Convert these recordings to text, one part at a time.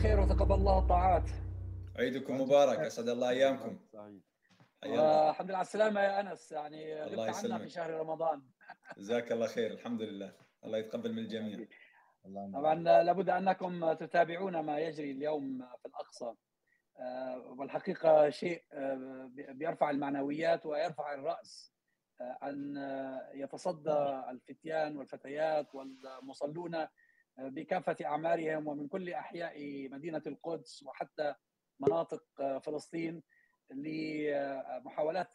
بخير وتقبل الله الطاعات عيدكم مبارك أسعد الله أيامكم. الحمد لله على السلامة يا أنس يعني غبت عنا في شهر رمضان. جزاك الله خير الحمد لله. الله يتقبل من الجميع. طبعا لابد أنكم تتابعون ما يجري اليوم في الأقصى. والحقيقة شيء بيرفع المعنويات ويرفع الرأس ان يتصدى الفتيان والفتيات والمصلون بكافة أعمارهم ومن كل أحياء مدينة القدس وحتى مناطق فلسطين لمحاولات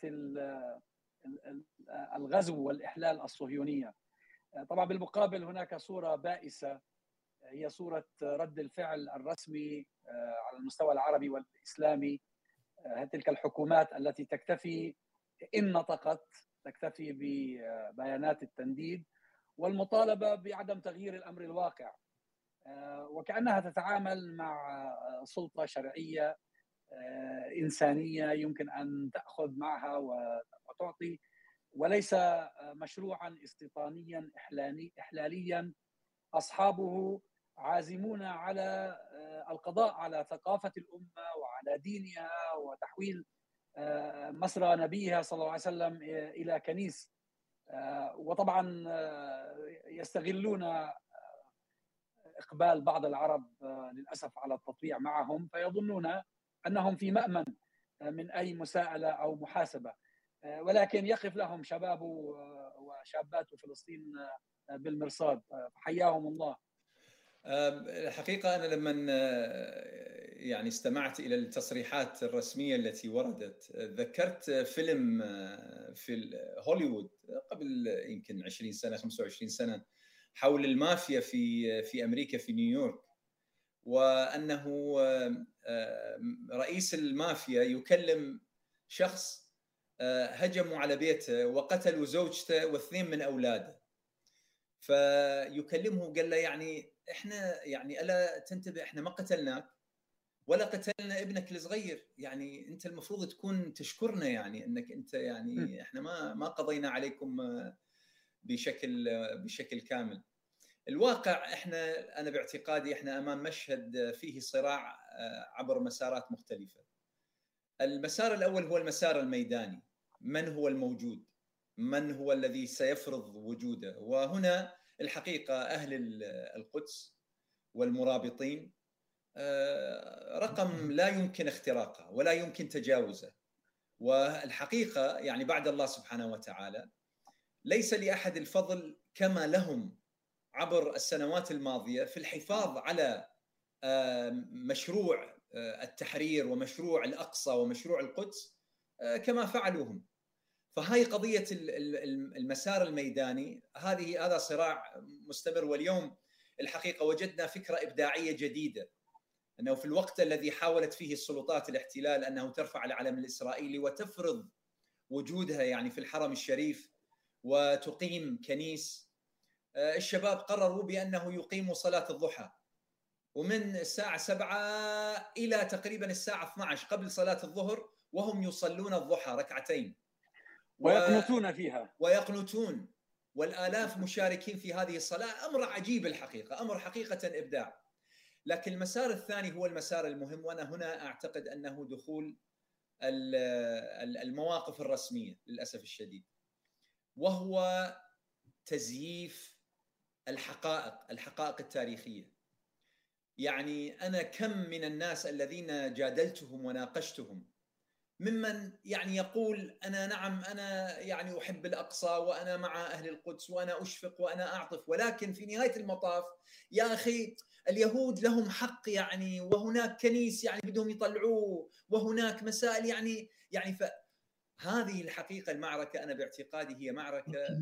الغزو والإحلال الصهيونية. طبعا بالمقابل هناك صورة بائسة. هي صورة رد الفعل الرسمي على المستوى العربي والإسلامي. تلك الحكومات التي تكتفي إن نطقت تكتفي ببيانات التنديد. والمطالبة بعدم تغيير الأمر الواقع. وكأنها تتعامل مع سلطة شرعية إنسانية يمكن أن تأخذ معها وتعطي وليس مشروعا استيطانيا احلالي احلاليا. أصحابه عازمون على القضاء على ثقافة الأمة وعلى دينها وتحويل مسرى نبيها صلى الله عليه وسلم إلى كنيس. وطبعا يستغلون إقبال بعض العرب للأسف على التطبيع معهم فيظنون أنهم في مأمن من أي مساءلة أو محاسبة. ولكن يقف لهم شباب وشابات فلسطين بالمرصاد. حياهم الله. الحقيقة أنا لما يعني استمعت إلى التصريحات الرسمية التي وردت ذكرت فيلم في هوليوود قبل يمكن 20 سنة 25 سنة حول المافيا في في أمريكا في نيويورك وأنه رئيس المافيا يكلم شخص هجموا على بيته وقتلوا زوجته واثنين من أولاده. فيكلمه قال له يعني إحنا يعني ألا تنتبه إحنا ما قتلناك ولا قتلنا ابنك الصغير. يعني أنت المفروض تكون تشكرنا يعني إنك أنت يعني إحنا ما ما قضينا عليكم بشكل بشكل كامل. الواقع إحنا أنا باعتقادي إحنا أمام مشهد فيه صراع عبر مسارات مختلفة. المسار الأول هو المسار الميداني. من هو الموجود؟ من هو الذي سيفرض وجوده؟ وهنا الحقيقة أهل القدس والمرابطين رقم لا يمكن اختراقه ولا يمكن تجاوزه. والحقيقة يعني بعد الله سبحانه وتعالى ليس لأحد الفضل كما لهم عبر السنوات الماضية في الحفاظ على مشروع التحرير ومشروع الأقصى ومشروع القدس كما فعلوهم. فهاي قضية المسار الميداني هذه هذا صراع مستمر واليوم الحقيقة وجدنا فكرة إبداعية جديدة أنه في الوقت الذي حاولت فيه السلطات الاحتلال أنه ترفع العلم الإسرائيلي وتفرض وجودها يعني في الحرم الشريف وتقيم كنيس. الشباب قرروا بأنه يقيموا صلاة الضحى ومن الساعة 7 إلى تقريبا الساعة 12 قبل صلاة الظهر وهم يصلون الضحى ركعتين. ويقنطون فيها. ويقنطون. والآلاف مشاركين في هذه الصلاة أمر عجيب الحقيقة أمر حقيقة إبداع. لكن المسار الثاني هو المسار المهم وأنا هنا أعتقد أنه دخول المواقف الرسمية للأسف الشديد. وهو تزييف الحقائق الحقائق التاريخية. يعني أنا كم من الناس الذين جادلتهم وناقشتهم ممن يعني يقول أنا نعم أنا يعني أحب الأقصى وأنا مع أهل القدس وأنا أشفق وأنا أعطف. ولكن في نهاية المطاف يا أخي اليهود لهم حق يعني وهناك كنيس يعني بدهم يطلعوه وهناك مسائل يعني يعني ف هذه الحقيقة المعركة أنا باعتقادي هي معركة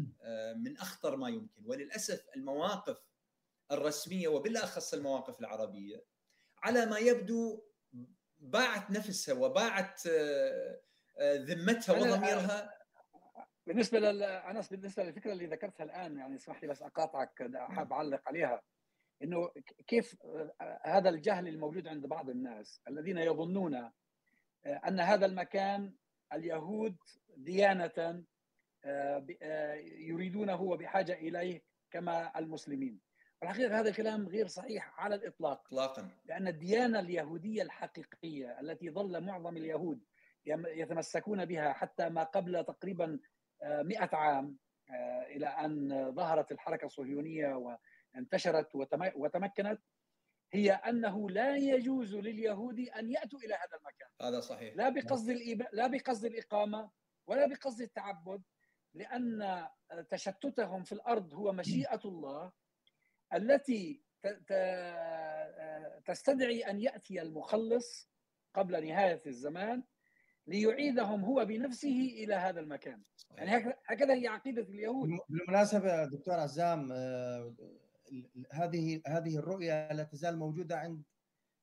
من أخطر ما يمكن. وللأسف المواقف الرسمية وبالأخص المواقف العربية على ما يبدو باعت نفسها وباعت ذمتها وضميرها. بالنسبة لانس بالنسبة للفكرة اللي ذكرتها الآن يعني اسمح لي بس أقاطعك حاب أعلق عليها. إنه كيف هذا الجهل الموجود عند بعض الناس الذين يظنون أن هذا المكان اليهود ديانة يريدونه وبحاجة إليه كما المسلمين. الحقيقة هذا الكلام غير صحيح على الإطلاق اطلاقا. لأن الديانة اليهودية الحقيقية التي ظل معظم اليهود يتمسكون بها حتى ما قبل تقريبا 100 عام إلى أن ظهرت الحركة الصهيونية وانتشرت وتمكنت هي أنه لا يجوز لليهود أن يأتوا إلى هذا المكان. هذا صحيح. لا بقصد الإب... لا بقصد الإقامة ولا بقصد التعبد لأن تشتتهم في الأرض هو مشيئة الله التي تستدعي أن يأتي المخلص قبل نهاية الزمان ليعيدهم هو بنفسه إلى هذا المكان. يعني هكذا هي عقيدة اليهود. بالمناسبة دكتور عزام هذه هذه الرؤية لا تزال موجودة عند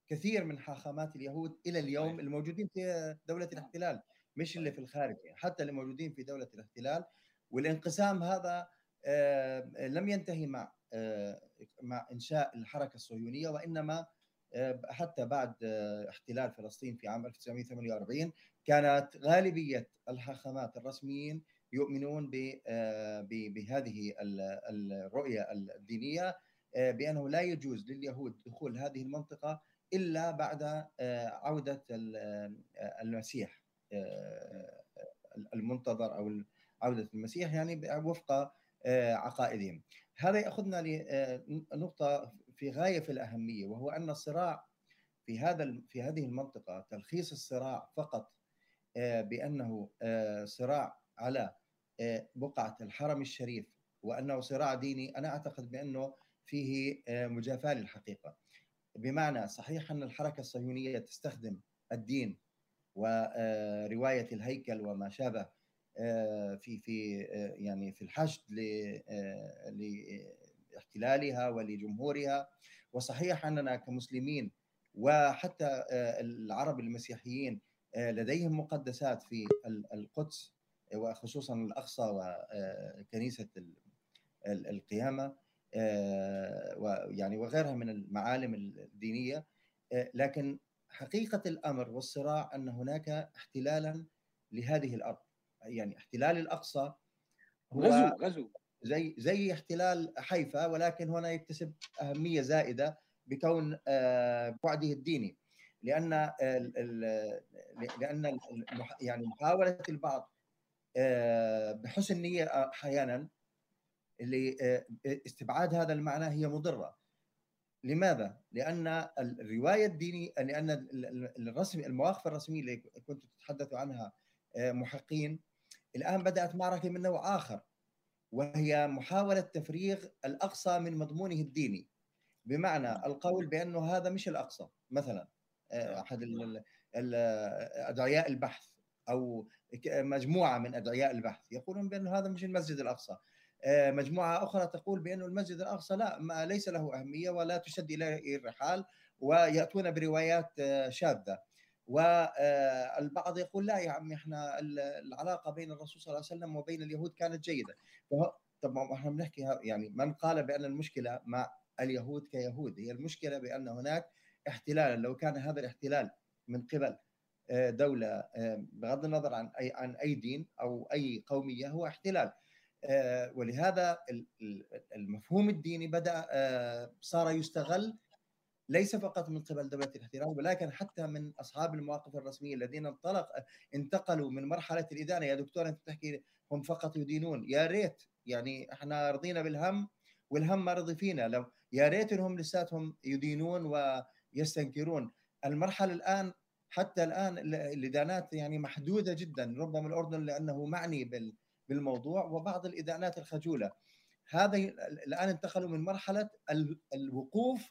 كثير من حاخامات اليهود إلى اليوم الموجودين في دولة الاحتلال. مش اللي في الخارج يعني حتى اللي موجودين في دولة الاحتلال. والانقسام هذا لم ينتهي مع مع إنشاء الحركة الصهيونية وإنما حتى بعد احتلال فلسطين في عام 1948 كانت غالبية الحاخامات الرسميين يؤمنون بهذه الرؤية الدينية بأنه لا يجوز لليهود دخول هذه المنطقة إلا بعد عودة المسيح المنتظر أو عودة المسيح يعني وفق عقائدهم. هذا يأخذنا لنقطه في غاية في الأهمية وهو أن الصراع في هذا في هذه المنطقة تلخيص الصراع فقط بأنه صراع على بقعة الحرم الشريف وأنه صراع ديني أنا أعتقد بأنه فيه مجافاة للحقيقة بمعنى صحيح أن الحركة الصهيونية تستخدم الدين وروايه الهيكل وما شابه في في يعني في الحشد لاحتلالها ولجمهورها. وصحيح أننا كمسلمين وحتى العرب المسيحيين لديهم مقدسات في القدس وخصوصا الأقصى وكنيسة القيامة ويعني وغيرها من المعالم الدينية. لكن حقيقة الأمر والصراع أن هناك احتلالا لهذه الأرض. يعني احتلال الأقصى هو غزو غزو. زي زي احتلال حيفا ولكن هنا يكتسب أهمية زائدة بكون بعده الديني. لأن لأن يعني محاولة البعض بحسن نية أحيانا لاستبعاد هذا المعنى هي مضرة. لماذا؟ لأن الرواية الدينيه لأن الرسم المواقف الرسمية اللي كنت تتحدث عنها محقين الآن بدأت معركة من نوع آخر وهي محاولة تفريغ الأقصى من مضمونه الديني. بمعنى القول بأنه هذا مش الأقصى. مثلا أحد أدعياء البحث أو مجموعة من أدعياء البحث يقولون بأنه هذا مش المسجد الأقصى. مجموعة أخرى تقول بأنه المسجد الأقصى لا ما ليس له أهمية ولا تشد إليه الرحال ويأتون بروايات شاذة. والبعض يقول لا يا عمي إحنا العلاقة بين الرسول صلى الله عليه وسلم وبين اليهود كانت جيدة. طب إحنا بنحكي يعني من قال بأن المشكلة مع اليهود كيهود هي المشكلة بأن هناك احتلالا لو كان هذا الاحتلال من قبل دولة بغض النظر عن اي عن أي دين أو أي قومية هو احتلال. ولهذا المفهوم الديني بدأ صار يستغل ليس فقط من قبل دولة الاحتلال ولكن حتى من أصحاب المواقف الرسمية الذين انطلق انتقلوا من مرحلة الإدانة. يا دكتور أنت تحكي هم فقط يدينون. يا ريت يعني إحنا رضينا بالهم والهم ما رضي فينا. لو يا ريت إنهم لساتهم يدينون ويستنكرون. المرحلة الآن حتى الآن الإدانات يعني محدودة جدا. ربما الأردن لأنه معني بالموضوع وبعض الإدانات الخجولة. هذا الآن انتقلوا من مرحلة الوقوف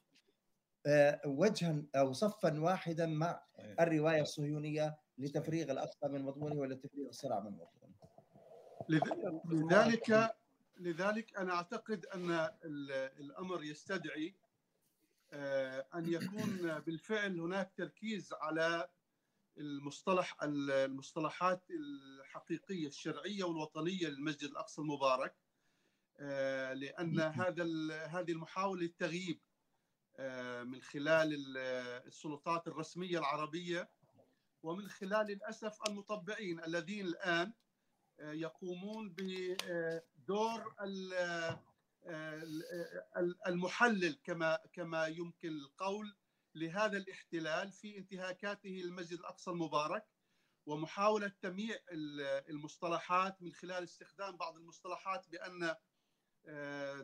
وجها أو صفا واحدا مع الرواية الصهيونية لتفريغ الأقصى من مضمونه ولتفريغ الصراع من مضمونه. لذلك لذلك أنا أعتقد أن الأمر يستدعي أن يكون بالفعل هناك تركيز على المصطلح المصطلحات الحقيقية الشرعية والوطنية للمسجد الأقصى المبارك لأن هذا هذه المحاولة للتغييب من خلال السلطات الرسمية العربية ومن خلال للأسف المطبعين الذين الآن يقومون بدور المحلل كما كما يمكن القول لهذا الاحتلال في انتهاكاته للمسجد الأقصى المبارك ومحاولة تمييع المصطلحات من خلال استخدام بعض المصطلحات بأن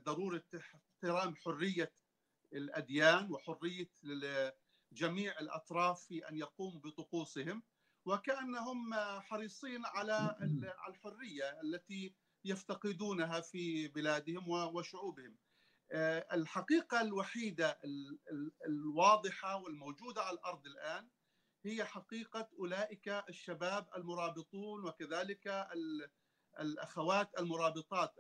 ضرورة احترام حرية الأديان وحرية جميع الأطراف في أن يقوموا بطقوسهم وكأنهم حريصين على الحرية التي يفتقدونها في بلادهم وشعوبهم. الحقيقة الوحيدة الواضحة والموجودة على الأرض الآن هي حقيقة أولئك الشباب المرابطون وكذلك الأخوات المرابطات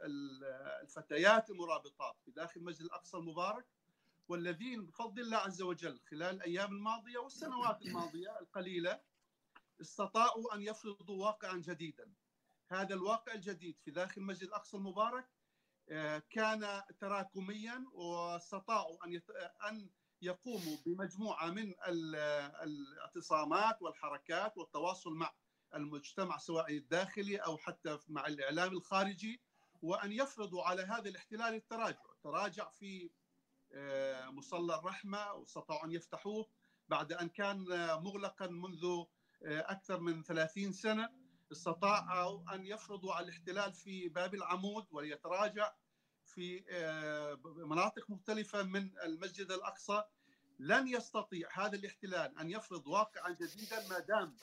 الفتيات المرابطات في داخل المسجد الأقصى المبارك والذين بفضل الله عز وجل خلال الأيام الماضية والسنوات الماضية القليلة استطاعوا أن يفرضوا واقعا جديدا. هذا الواقع الجديد في داخل المسجد الأقصى المبارك آه، كان تراكميا واستطاعوا أن أن يقوموا بمجموعة من الاعتصامات والحركات والتواصل مع المجتمع سواء الداخلي أو حتى مع الإعلام الخارجي وأن يفرضوا على هذا الاحتلال التراجع، تراجع في مصلى الرحمة واستطاعوا أن يفتحوه بعد أن كان مغلقا منذ آه، أكثر من 30 سنة. استطاعوا أن يفرضوا على الاحتلال في باب العمود وليتراجع في آه، مناطق مختلفة من المسجد الأقصى. لن يستطيع هذا الاحتلال أن يفرض واقعا جديدا ما دام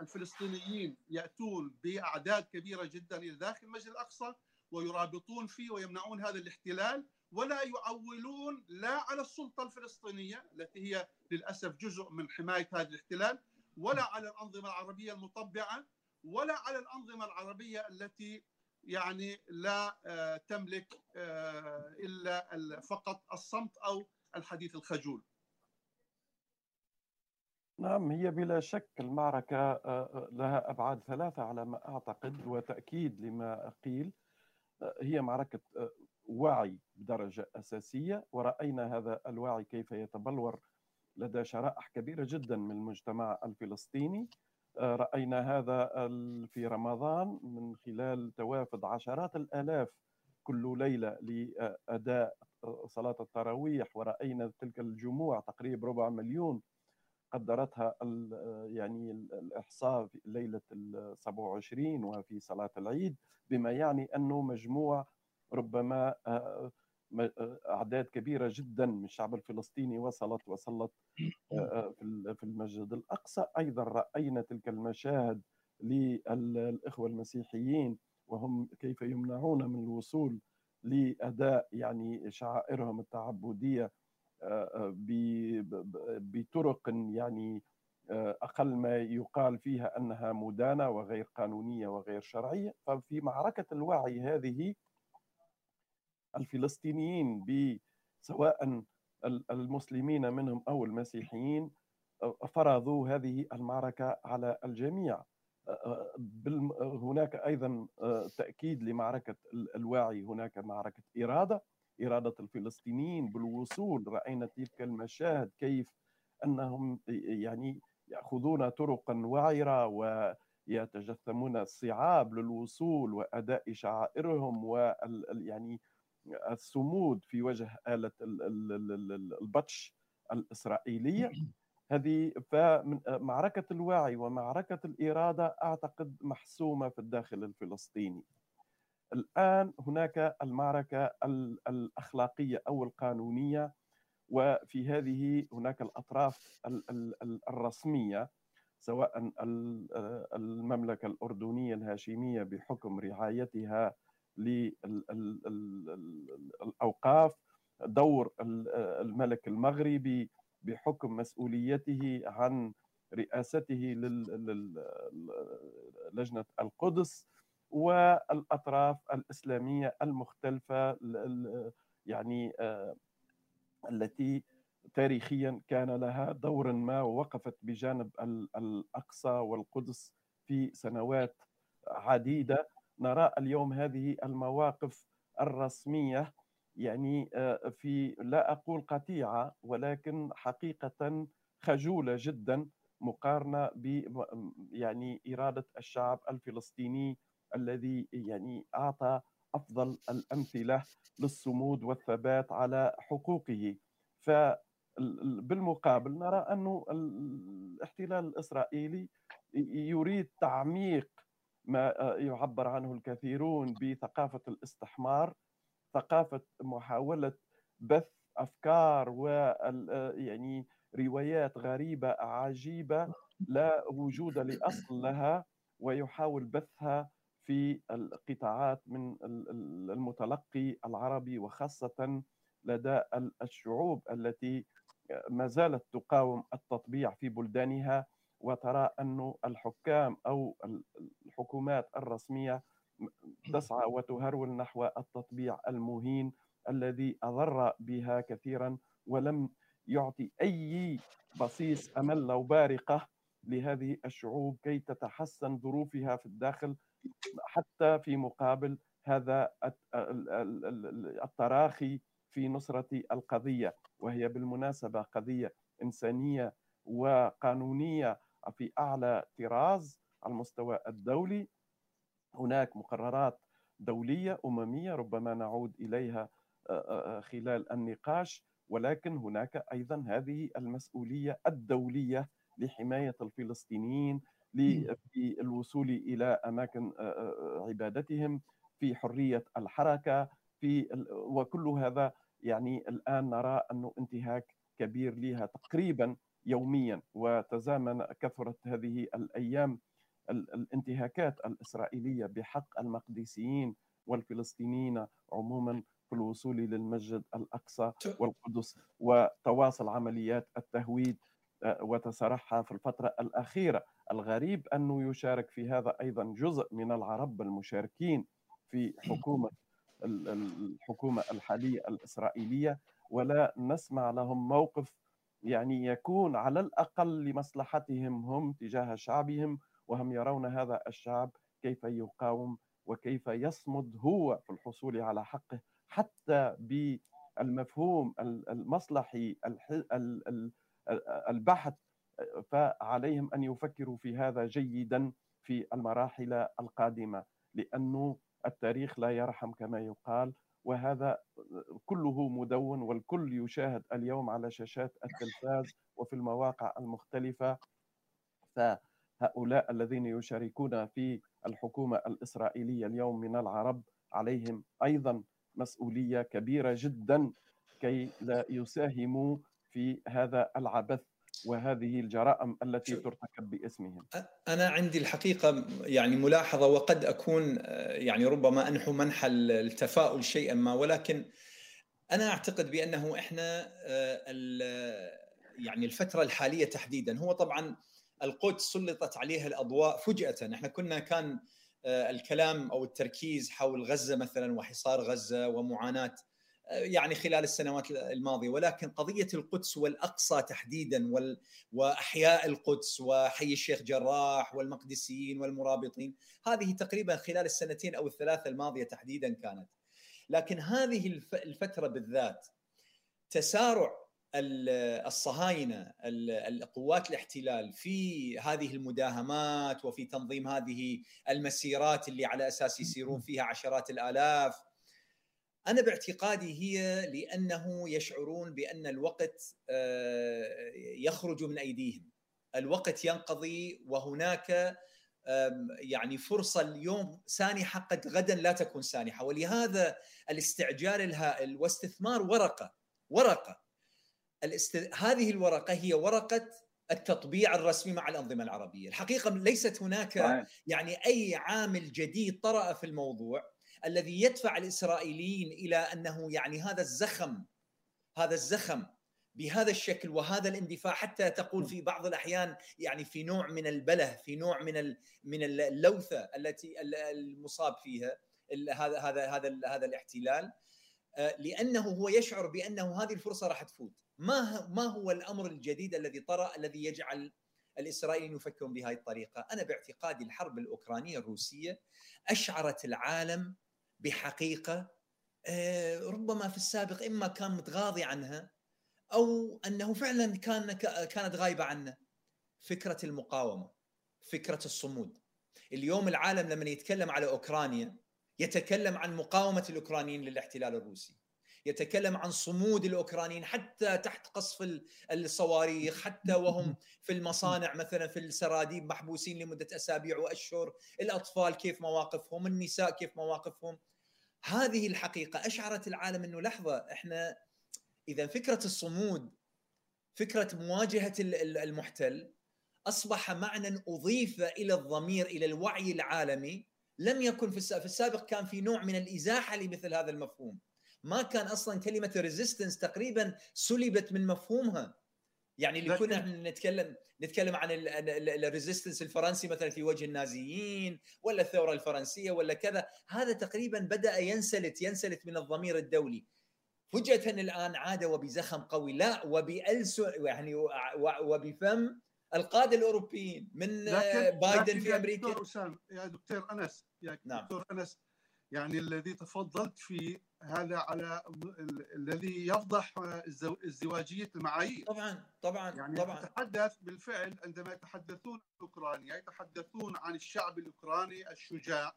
الفلسطينيين يأتون بأعداد كبيرة جدا إلى داخل المسجد الأقصى ويرابطون فيه ويمنعون هذا الاحتلال. ولا يعولون لا على السلطة الفلسطينية التي هي للأسف جزء من حماية هذا الاحتلال ولا على الأنظمة العربية المطبعة ولا على الأنظمة العربية التي يعني لا آه، تملك آه، إلا فقط الصمت أو الحديث الخجول. نعم هي بلا شك المعركة آه، لها أبعاد ثلاثة على ما أعتقد وتأكيد لما قيل هي معركة وعي بدرجة أساسية ورأينا هذا الوعي كيف يتبلور لدى شرائح كبيرة جدا من المجتمع الفلسطيني. رأينا هذا في رمضان من خلال توافد عشرات الآلاف كل ليلة لأداء صلاة التراويح ورأينا تلك الجموع تقريبا ربع مليون قدرتها يعني الإحصاء في ليلة ال 27 وفي صلاة العيد بما يعني أنه مجموع ربما أعداد كبيرة جدا من الشعب الفلسطيني وصلت وصلت آه، في المسجد الأقصى. أيضا رأينا تلك المشاهد للإخوة المسيحيين وهم كيف يمنعون من الوصول لأداء يعني شعائرهم التعبدية آه، آه، بطرق يعني أقل ما يقال فيها أنها مدانة وغير قانونية وغير شرعية. ففي معركة الوعي هذه الفلسطينيين سواء المسلمين منهم أو المسيحيين فرضوا هذه المعركة على الجميع. هناك أيضا تأكيد لمعركة الواعي هناك معركة إرادة إرادة الفلسطينيين بالوصول. رأينا تلك المشاهد كيف أنهم يعني يأخذون طرقا وعرة ويتجثمون الصعاب للوصول وأداء شعائرهم وال يعني الصمود في وجه آلة البطش الإسرائيلية. هذه فمعركة الوعي ومعركة الإرادة أعتقد محسومة في الداخل الفلسطيني. الآن هناك المعركة الأخلاقية أو القانونية وفي هذه هناك الأطراف الرسمية سواء المملكة الأردنية الهاشمية بحكم رعايتها للأوقاف دور الملك المغربي بحكم مسؤوليته عن رئاسته للجنة القدس والأطراف الإسلامية المختلفة يعني آه، التي تاريخيا كان لها دور ما ووقفت بجانب الأقصى والقدس في سنوات عديدة. نرى اليوم هذه المواقف الرسمية. يعني آه، في لا أقول قطيعة ولكن حقيقة خجولة جدا مقارنة ب يعني إرادة الشعب الفلسطيني الذي يعني أعطى أفضل الأمثلة للصمود والثبات على حقوقه. ف بالمقابل نرى أن الاحتلال الإسرائيلي يريد تعميق ما يعبر عنه الكثيرون بثقافة الاستحمار ثقافة محاولة بث أفكار و يعني روايات غريبة عجيبة لا وجود لأصل لها ويحاول بثها في القطاعات من المتلقي العربي وخاصة لدى الشعوب التي ما زالت تقاوم التطبيع في بلدانها. وترى أن الحكام أو الحكومات الرسمية تسعى وتهرول نحو التطبيع المهين الذي أضر بها كثيرا ولم يعطي أي بصيص أمل لو بارقة لهذه الشعوب كي تتحسن ظروفها في الداخل حتى في مقابل هذا التراخي في نصرة القضية وهي بالمناسبة قضية إنسانية وقانونية في أعلى طراز على المستوى الدولي. هناك مقررات دولية أممية ربما نعود إليها خلال النقاش. ولكن هناك أيضا هذه المسؤولية الدولية لحماية الفلسطينيين للوصول إلى أماكن عبادتهم في حرية الحركة في وكل هذا يعني الآن نرى أنه انتهاك كبير لها تقريبا يوميا وتزامن كثرت هذه الأيام الانتهاكات الإسرائيلية بحق المقدسيين والفلسطينيين عموما في الوصول للمسجد الأقصى والقدس وتواصل عمليات التهويد آه، وتسارعها في الفترة الأخيرة. الغريب أنه يشارك في هذا أيضا جزء من العرب المشاركين في حكومة الحكومة الحالية الإسرائيلية ولا نسمع لهم موقف يعني يكون على الأقل لمصلحتهم هم تجاه شعبهم وهم يرون هذا الشعب كيف يقاوم وكيف يصمد هو في الحصول على حقه حتى بالمفهوم المصلحي البحث فعليهم أن يفكروا في هذا جيدا في المراحل القادمة لأنه التاريخ لا يرحم كما يقال. وهذا كله مدون والكل يشاهد اليوم على شاشات التلفاز وفي المواقع المختلفة. فهؤلاء الذين يشاركون في الحكومة الإسرائيلية اليوم من العرب عليهم أيضا مسؤولية كبيرة جدا كي لا يساهموا في هذا العبث. وهذه الجرائم التي ترتكب باسمهم. أنا عندي الحقيقة يعني ملاحظة وقد أكون يعني ربما أنحو منحى التفاؤل شيئا ما ولكن أنا أعتقد بأنه إحنا يعني الفترة الحالية تحديدا هو طبعا القدس سلطت عليها الأضواء فجأة. إحنا كنا كان الكلام أو التركيز حول غزة مثلا وحصار غزة ومعاناة يعني خلال السنوات الماضية ولكن قضية القدس والأقصى تحديدا وأحياء القدس وحي الشيخ جراح والمقدسيين والمرابطين هذه تقريبا خلال السنتين أو الثلاثة الماضية تحديدا كانت. لكن هذه الفترة بالذات تسارع الصهاينة القوات الاحتلال في هذه المداهمات وفي تنظيم هذه المسيرات اللي على أساس يسيرون فيها عشرات الآلاف أنا باعتقادي هي لأنه يشعرون بأن الوقت آه، يخرج من أيديهم. الوقت ينقضي وهناك يعني فرصة اليوم سانحة قد غدا لا تكون سانحة. ولهذا الاستعجال الهائل واستثمار ورقة ورقة. الاست... هذه الورقة هي ورقة التطبيع الرسمي مع الأنظمة العربية. الحقيقة ليست هناك يعني أي عامل جديد طرأ في الموضوع. الذي يدفع الإسرائيليين إلى أنه يعني هذا الزخم هذا الزخم بهذا الشكل وهذا الاندفاع حتى تقول في بعض الأحيان يعني في نوع من البلة في نوع من من اللوثة التي المصاب فيها هذا هذا هذا هذا الاحتلال. آه، لأنه هو يشعر بأنه هذه الفرصة راح تفوت. ما ما هو الأمر الجديد الذي طرأ الذي يجعل الإسرائيليين يفكرون بهذه الطريقة؟ أنا باعتقادي الحرب الأوكرانية الروسية أشعرت العالم بحقيقة آه، ربما في السابق إما كان متغاضي عنها أو أنه فعلا كان كانت غايبة عنه. فكرة المقاومة فكرة الصمود. اليوم العالم لما يتكلم على أوكرانيا يتكلم عن مقاومة الأوكرانيين للاحتلال الروسي. يتكلم عن صمود الأوكرانيين حتى تحت قصف الصواريخ حتى وهم في المصانع مثلا في السراديب محبوسين لمدة أسابيع وأشهر. الأطفال كيف مواقفهم النساء كيف مواقفهم. هذه الحقيقة أشعرت العالم إنه لحظة إحنا إذا فكرة الصمود فكرة مواجهة المحتل أصبح معنى أضيف إلى الضمير إلى الوعي العالمي. لم يكن في السابق كان في نوع من الإزاحة لمثل هذا المفهوم. ما كان أصلا كلمة ريزيستنس تقريبا سلبت من مفهومها. يعني اللي كنا نتكلم نتكلم عن ال resistance الفرنسي مثلا في وجه النازيين ولا الثورة الفرنسية ولا كذا. هذا تقريبا بدأ ينسلت ينسلت من الضمير الدولي. فجأة الآن عاد وبزخم قوي. لا وبألسن يعني وبفم القادة الأوروبيين من بايدن في أمريكا. يا دكتور انس يا نعم. دكتور أنس يعني الذي تفضلت فيه هذا على الذي يفضح ازدواجيه المعايير. طبعا طبعا يعني طبعا. يتحدث بالفعل عندما يتحدثون اوكرانيا يتحدثون عن الشعب الأوكراني الشجاع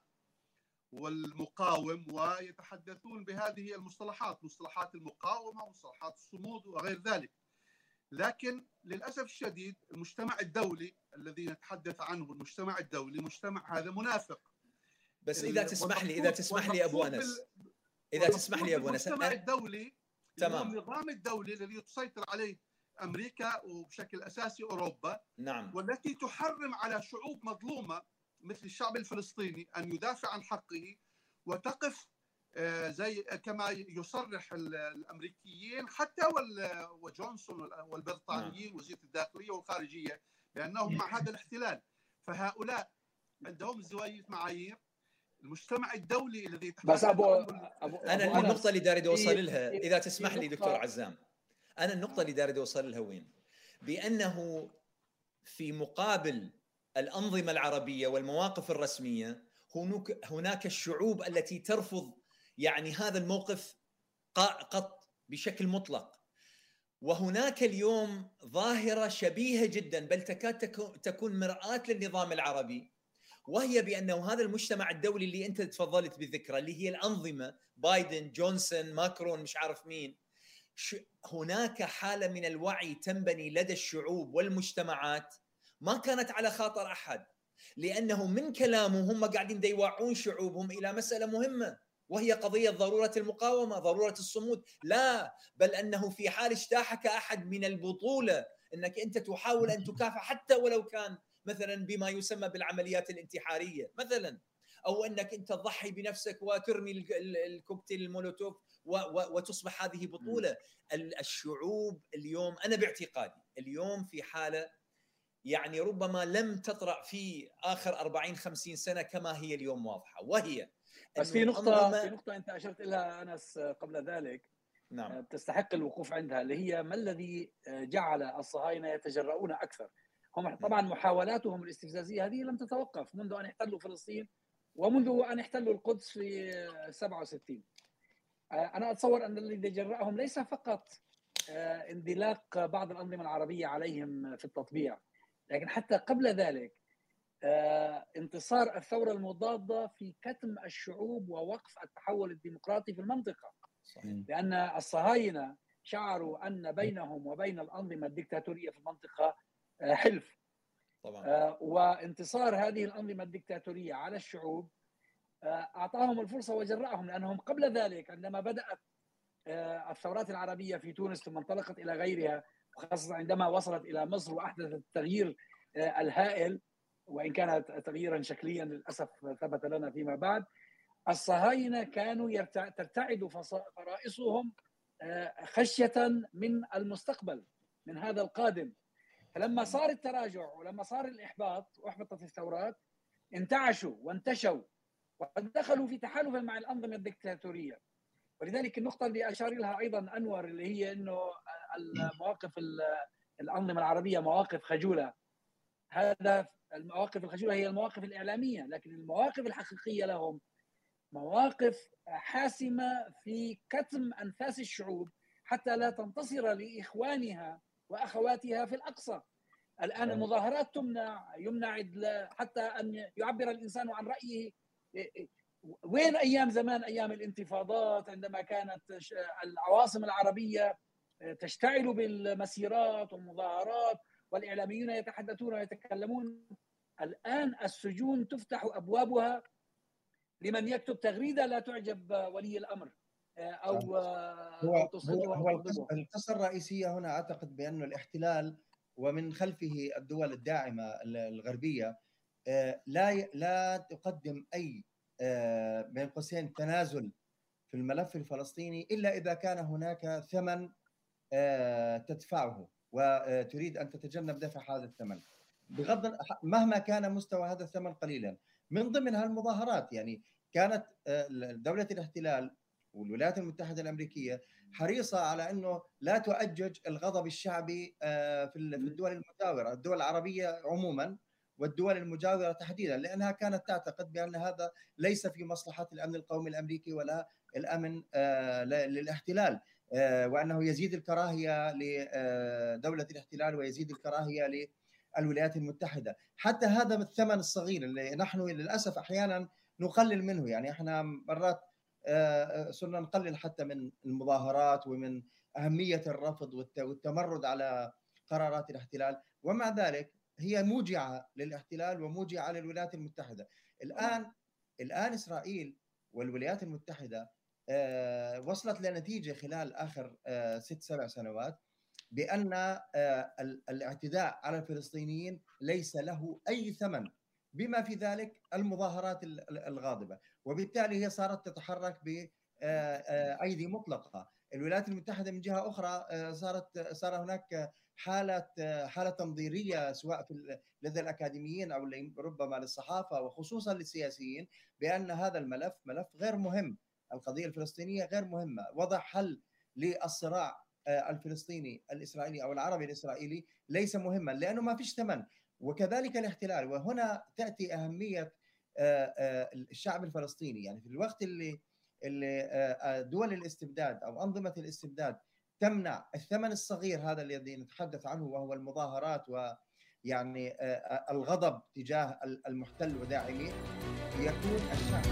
والمقاوم ويتحدثون بهذه المصطلحات مصطلحات المقاومة مصطلحات الصمود وغير ذلك. لكن للأسف الشديد المجتمع الدولي الذي نتحدث عنه المجتمع الدولي مجتمع هذا منافق. بس إذا تسمح لي إذا تسمح لي أبو أنس. إذا تسمح لي أبو أنس. المجتمع الدولي تمام. النظام الدولي الذي تسيطر عليه أمريكا وبشكل أساسي أوروبا نعم. والتي تحرم على شعوب مظلومة مثل الشعب الفلسطيني أن يدافع عن حقه وتقف آه، زي كما يصرح الأمريكيين حتى وجونسون والبريطانيين نعم. وزيره الداخلية والخارجية لأنهم مع هذا الاحتلال. فهؤلاء عندهم ازدواجيه معايير المجتمع الدولي الذي بس ابو, أبو أنا أبو النقطة اللي داري أوصل لها إذا تسمح لي دكتور عزام. أنا النقطة اللي داري أوصل لها وين؟ بأنه في مقابل الأنظمة العربية والمواقف الرسمية هناك هناك الشعوب التي ترفض يعني هذا الموقف قط بشكل مطلق. وهناك اليوم ظاهرة شبيهة جدا بل تكاد تكون مرآة للنظام العربي وهي بانه هذا المجتمع الدولي اللي أنت تفضلت بذكره اللي هي الأنظمة بايدن جونسون ماكرون مش عارف مين هناك حالة من الوعي تنبني لدى الشعوب والمجتمعات ما كانت على خاطر أحد لأنه من كلامه هم قاعدين يوعون شعوبهم إلى مسألة مهمة وهي قضية ضرورة المقاومة ضرورة الصمود. لا بل أنه في حال اجتاحك أحد من البطولة إنك أنت تحاول أن تكافح حتى ولو كان مثلا بما يسمى بالعمليات الانتحارية مثلا أو أنك أنت تضحي بنفسك وترمي الكوكتيل المولوتوف وتصبح هذه بطولة. الشعوب اليوم أنا باعتقادي اليوم في حالة يعني ربما لم تطرأ في آخر 40 50 سنة كما هي اليوم واضحة وهي بس في نقطة في نقطة أنت أشرت لها أنس قبل ذلك. نعم. تستحق الوقوف عندها اللي هي ما الذي جعل الصهاينة يتجرؤون أكثر؟ هم طبعا محاولاتهم الاستفزازية هذه لم تتوقف منذ أن احتلوا فلسطين ومنذ أن احتلوا القدس في 67 آه، أنا أتصور أن الذي جرأهم ليس فقط آه، اندلاق بعض الأنظمة العربية عليهم في التطبيع لكن حتى قبل ذلك آه، انتصار الثورة المضادة في كتم الشعوب ووقف التحول الديمقراطي في المنطقة. صحيح. لأن الصهاينة شعروا أن بينهم وبين الأنظمة الدكتاتورية في المنطقة حلف. طبعا. آه، وانتصار هذه الأنظمة الدكتاتورية على الشعوب آه، أعطاهم الفرصة وجرأهم لأنهم قبل ذلك عندما بدأت الثورات العربية في تونس ثم انطلقت إلى غيرها وخاصة عندما وصلت إلى مصر وأحدثت التغيير الهائل وإن كان تغييرا شكليا للأسف ثبت لنا فيما بعد الصهاينة كانوا ترتعد فرائصهم خشية من المستقبل من هذا القادم. فلما صار التراجع ولما صار الإحباط واحبطت الثورات انتعشوا وانتشوا ودخلوا في تحالف مع الأنظمة الدكتاتورية. ولذلك النقطة اللي أشار لها أيضا أنور اللي هي إنه المواقف الأنظمة العربية مواقف خجولة. هذا المواقف الخجولة هي المواقف الإعلامية لكن المواقف الحقيقية لهم مواقف حاسمة في كتم أنفاس الشعوب حتى لا تنتصر لإخوانها وأخواتها في الأقصى. الآن المظاهرات تمنع يمنع حتى أن يعبر الإنسان عن رأيه. وين أيام زمان؟ أيام الانتفاضات عندما كانت العواصم العربية تشتعل بالمسيرات والمظاهرات والإعلاميون يتحدثون ويتكلمون. الآن السجون تفتح أبوابها لمن يكتب تغريدة لا تعجب ولي الأمر. أو هو أو هو, هو القصة الرئيسية هنا أعتقد بانه الاحتلال ومن خلفه الدول الداعمة الغربية لا لا تقدم أي بين قوسين تنازل في الملف الفلسطيني إلا إذا كان هناك ثمن تدفعه وتريد أن تتجنب دفع هذا الثمن. بغض مهما كان مستوى هذا الثمن قليلا. من ضمنها المظاهرات يعني كانت دولة الاحتلال والولايات المتحدة الأمريكية حريصة على إنه لا تؤجج الغضب الشعبي في الدول المجاورة، الدول العربية عموما والدول المجاورة تحديدا لأنها كانت تعتقد بأن هذا ليس في مصلحة الأمن القومي الأمريكي ولا الأمن للاحتلال وأنه يزيد الكراهية لدوله الاحتلال ويزيد الكراهية للولايات المتحدة، حتى هذا الثمن الصغير اللي نحن للأسف أحيانا نقلل منه يعني إحنا مرات صرنا نقلل حتى من المظاهرات ومن أهمية الرفض والتمرد على قرارات الاحتلال. ومع ذلك هي موجعة للاحتلال وموجعة للولايات المتحدة. الآن الآن إسرائيل والولايات المتحدة وصلت لنتيجة خلال آخر ست سبع سنوات بأن الاعتداء على الفلسطينيين ليس له أي ثمن بما في ذلك المظاهرات الغاضبة. وبالتالي هي صارت تتحرك بايدي مطلقة. الولايات المتحدة من جهة أخرى صارت صار هناك حالة حالة تنظيرية سواء في لدى الأكاديميين أو ربما للصحافة وخصوصا للسياسيين بأن هذا الملف ملف غير مهم. القضية الفلسطينية غير مهمة. وضع حل للصراع الفلسطيني الإسرائيلي أو العربي الإسرائيلي ليس مهما لأنه ما فيش ثمن. وكذلك الاحتلال. وهنا تأتي أهمية الشعب الفلسطيني. يعني في الوقت اللي اللي دول الاستبداد أو أنظمة الاستبداد تمنع الثمن الصغير هذا الذي نتحدث عنه وهو المظاهرات ويعني الغضب تجاه المحتل وداعميه يكون الشعب